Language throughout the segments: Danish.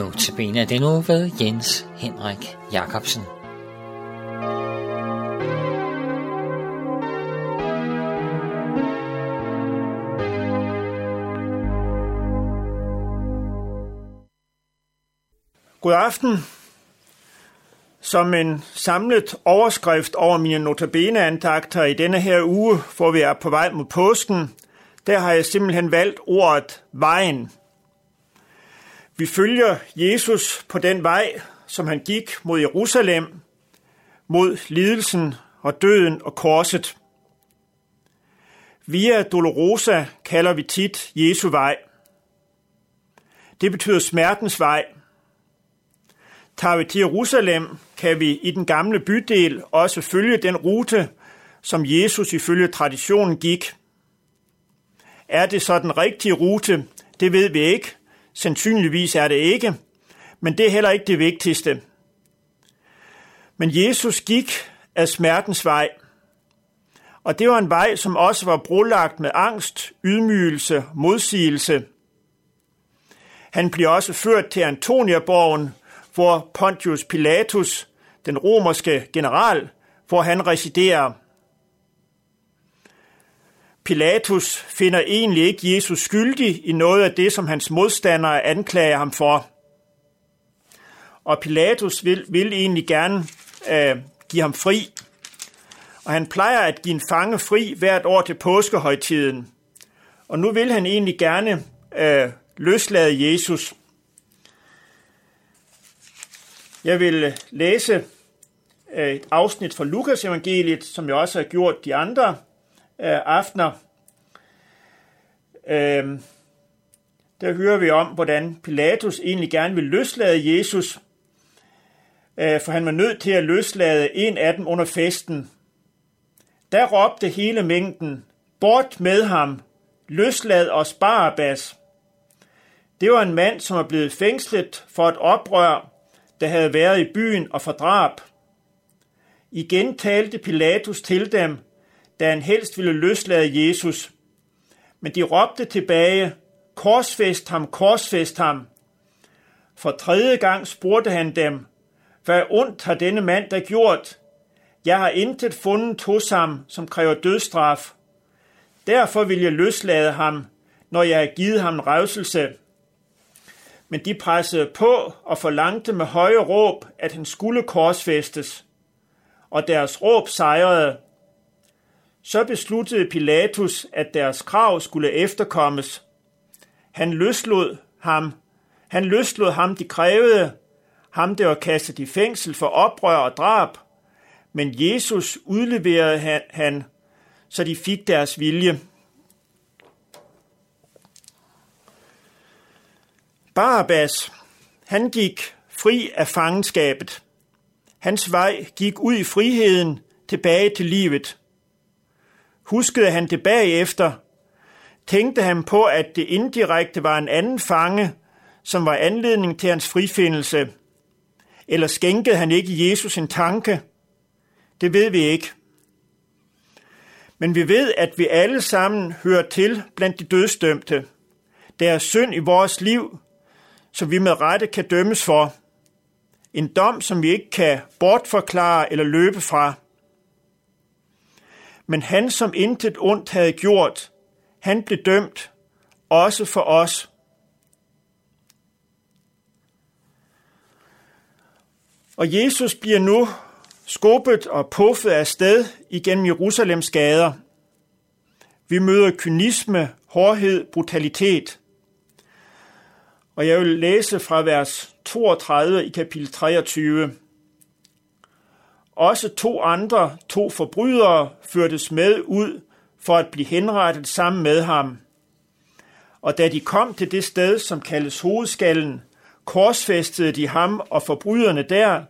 Notabene den det nu ved Jens Henrik Jacobsen. God aften. Som en samlet overskrift over mine notabene-andagter i denne her uge, hvor vi er på vej mod påsken, der har jeg simpelthen valgt ordet vejen. Vi følger Jesus på den vej, som han gik mod Jerusalem, mod lidelsen og døden og korset. Via Dolorosa kalder vi tit Jesu vej. Det betyder smertens vej. Tager vi til Jerusalem, kan vi i den gamle bydel også følge den rute, som Jesus ifølge traditionen gik. Er det så den rigtige rute? Det ved vi ikke. Sandsynligvis er det ikke, men det er heller ikke det vigtigste. Men Jesus gik af smertens vej, og det var en vej, som også var brolagt med angst, ydmygelse, modsigelse. Han bliver også ført til Antoniaborgen, hvor Pontius Pilatus, den romerske general, hvor han residerer. Pilatus finder egentlig ikke Jesus skyldig i noget af det, som hans modstandere anklager ham for. Og Pilatus vil, vil egentlig gerne øh, give ham fri. Og han plejer at give en fange fri hvert år til påskehøjtiden. Og nu vil han egentlig gerne øh, løslade Jesus. Jeg vil øh, læse øh, et afsnit fra Lukas evangeliet, som jeg også har gjort de andre øh, aftener. Øh, der hører vi om, hvordan Pilatus egentlig gerne vil løslade Jesus, øh, for han var nødt til at løslade en af dem under festen. Der råbte hele mængden, bort med ham, løslad os Barabbas. Det var en mand, som var blevet fængslet for et oprør, der havde været i byen og for drab. Igen talte Pilatus til dem, da han helst ville løslade Jesus. Men de råbte tilbage, korsfest ham, korsfest ham. For tredje gang spurgte han dem, hvad ondt har denne mand der gjort? Jeg har intet fundet hos ham, som kræver dødstraf. Derfor vil jeg løslade ham, når jeg har givet ham revselse. Men de pressede på og forlangte med høje råb, at han skulle korsfæstes. Og deres råb sejrede. Så besluttede Pilatus, at deres krav skulle efterkommes. Han løslod ham. Han løslod ham, de krævede, ham der var kastet i fængsel for oprør og drab. Men Jesus udleverede han, han så de fik deres vilje. Barabbas, han gik fri af fangenskabet. Hans vej gik ud i friheden, tilbage til livet. Huskede han det bagefter, tænkte han på, at det indirekte var en anden fange, som var anledning til hans frifindelse. Eller skænkede han ikke Jesus en tanke? Det ved vi ikke. Men vi ved, at vi alle sammen hører til blandt de dødsdømte. Der er synd i vores liv, som vi med rette kan dømmes for. En dom, som vi ikke kan bortforklare eller løbe fra. Men han, som intet ondt havde gjort, han blev dømt, også for os. Og Jesus bliver nu skubbet og puffet af sted igennem Jerusalems gader. Vi møder kynisme, hårdhed, brutalitet. Og jeg vil læse fra vers 32 i kapitel 23. Også to andre, to forbrydere, førtes med ud for at blive henrettet sammen med ham. Og da de kom til det sted, som kaldes hovedskallen, korsfæstede de ham og forbryderne der,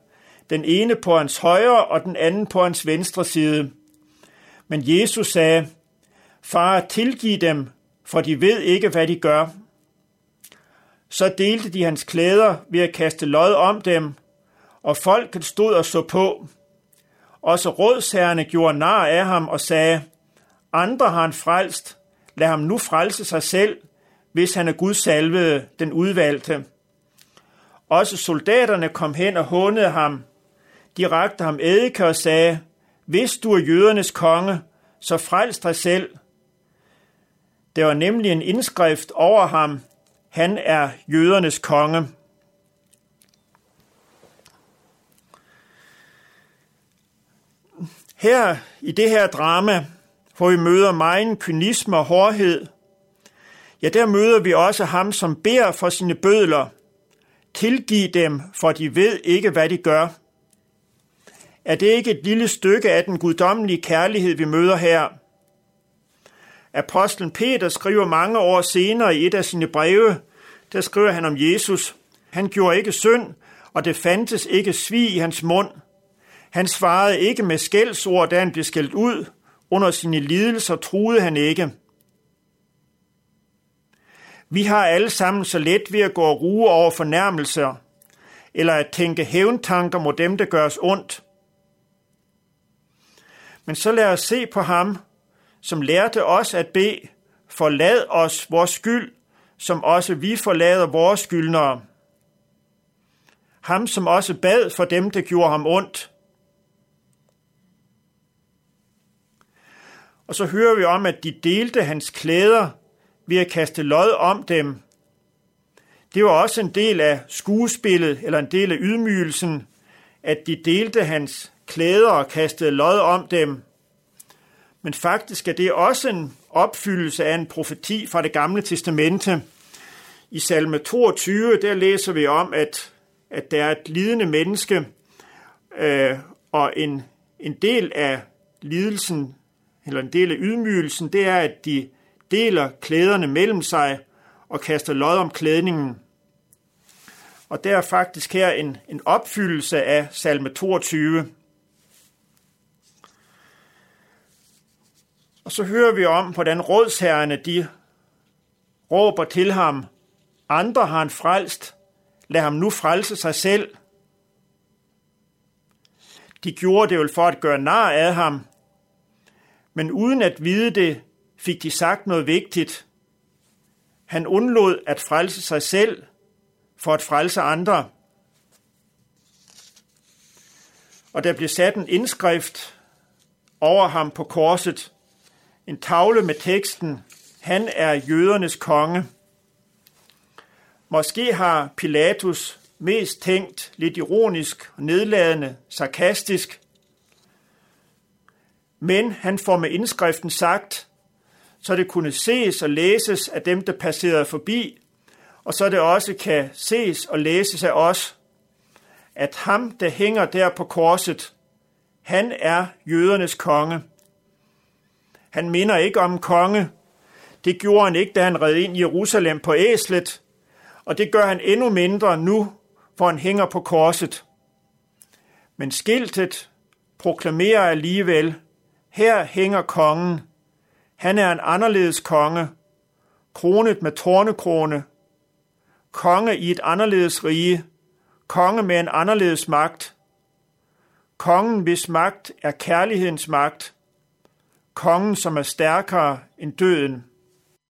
den ene på hans højre og den anden på hans venstre side. Men Jesus sagde, Far, tilgiv dem, for de ved ikke, hvad de gør. Så delte de hans klæder ved at kaste lod om dem, og folket stod og så på. Også rådsherrene gjorde nar af ham og sagde, andre har han frelst, lad ham nu frelse sig selv, hvis han er Guds salvede, den udvalgte. Også soldaterne kom hen og hånede ham. De rakte ham eddike og sagde, hvis du er jødernes konge, så frels dig selv. Der var nemlig en indskrift over ham, han er jødernes konge. Her i det her drama, hvor vi møder megen kynisme og hårdhed, ja, der møder vi også ham, som beder for sine bødler. Tilgiv dem, for de ved ikke, hvad de gør. Er det ikke et lille stykke af den guddommelige kærlighed, vi møder her? Apostlen Peter skriver mange år senere i et af sine breve, der skriver han om Jesus. Han gjorde ikke synd, og det fandtes ikke svig i hans mund. Han svarede ikke med skældsord, da han blev skældt ud. Under sine lidelser truede han ikke. Vi har alle sammen så let ved at gå og ruge over fornærmelser, eller at tænke hævntanker mod dem, der gør os ondt. Men så lad os se på ham, som lærte os at bede, forlad os vores skyld, som også vi forlader vores skyldnere. Ham, som også bad for dem, der gjorde ham ondt. Og så hører vi om, at de delte hans klæder ved at kaste lod om dem. Det var også en del af skuespillet, eller en del af ydmygelsen, at de delte hans klæder og kastede lod om dem. Men faktisk er det også en opfyldelse af en profeti fra det gamle testamente. I salme 22, der læser vi om, at, at der er et lidende menneske, øh, og en, en del af lidelsen, eller en del af ydmygelsen, det er, at de deler klæderne mellem sig og kaster lod om klædningen. Og der er faktisk her en, en opfyldelse af salme 22. Og så hører vi om, hvordan rådsherrene de råber til ham, andre har han frelst, lad ham nu frelse sig selv. De gjorde det vel for at gøre nar af ham, men uden at vide det, fik de sagt noget vigtigt. Han undlod at frelse sig selv for at frelse andre. Og der blev sat en indskrift over ham på korset. En tavle med teksten, han er jødernes konge. Måske har Pilatus mest tænkt lidt ironisk, nedladende, sarkastisk, men han får med indskriften sagt, så det kunne ses og læses af dem, der passerede forbi, og så det også kan ses og læses af os, at ham, der hænger der på korset, han er jødernes konge. Han minder ikke om konge. Det gjorde han ikke, da han red ind i Jerusalem på æslet, og det gør han endnu mindre nu, hvor han hænger på korset. Men skiltet proklamerer alligevel, her hænger kongen. Han er en anderledes konge, kronet med tornekrone. konge i et anderledes rige, konge med en anderledes magt, kongen hvis magt er kærlighedens magt, kongen som er stærkere end døden.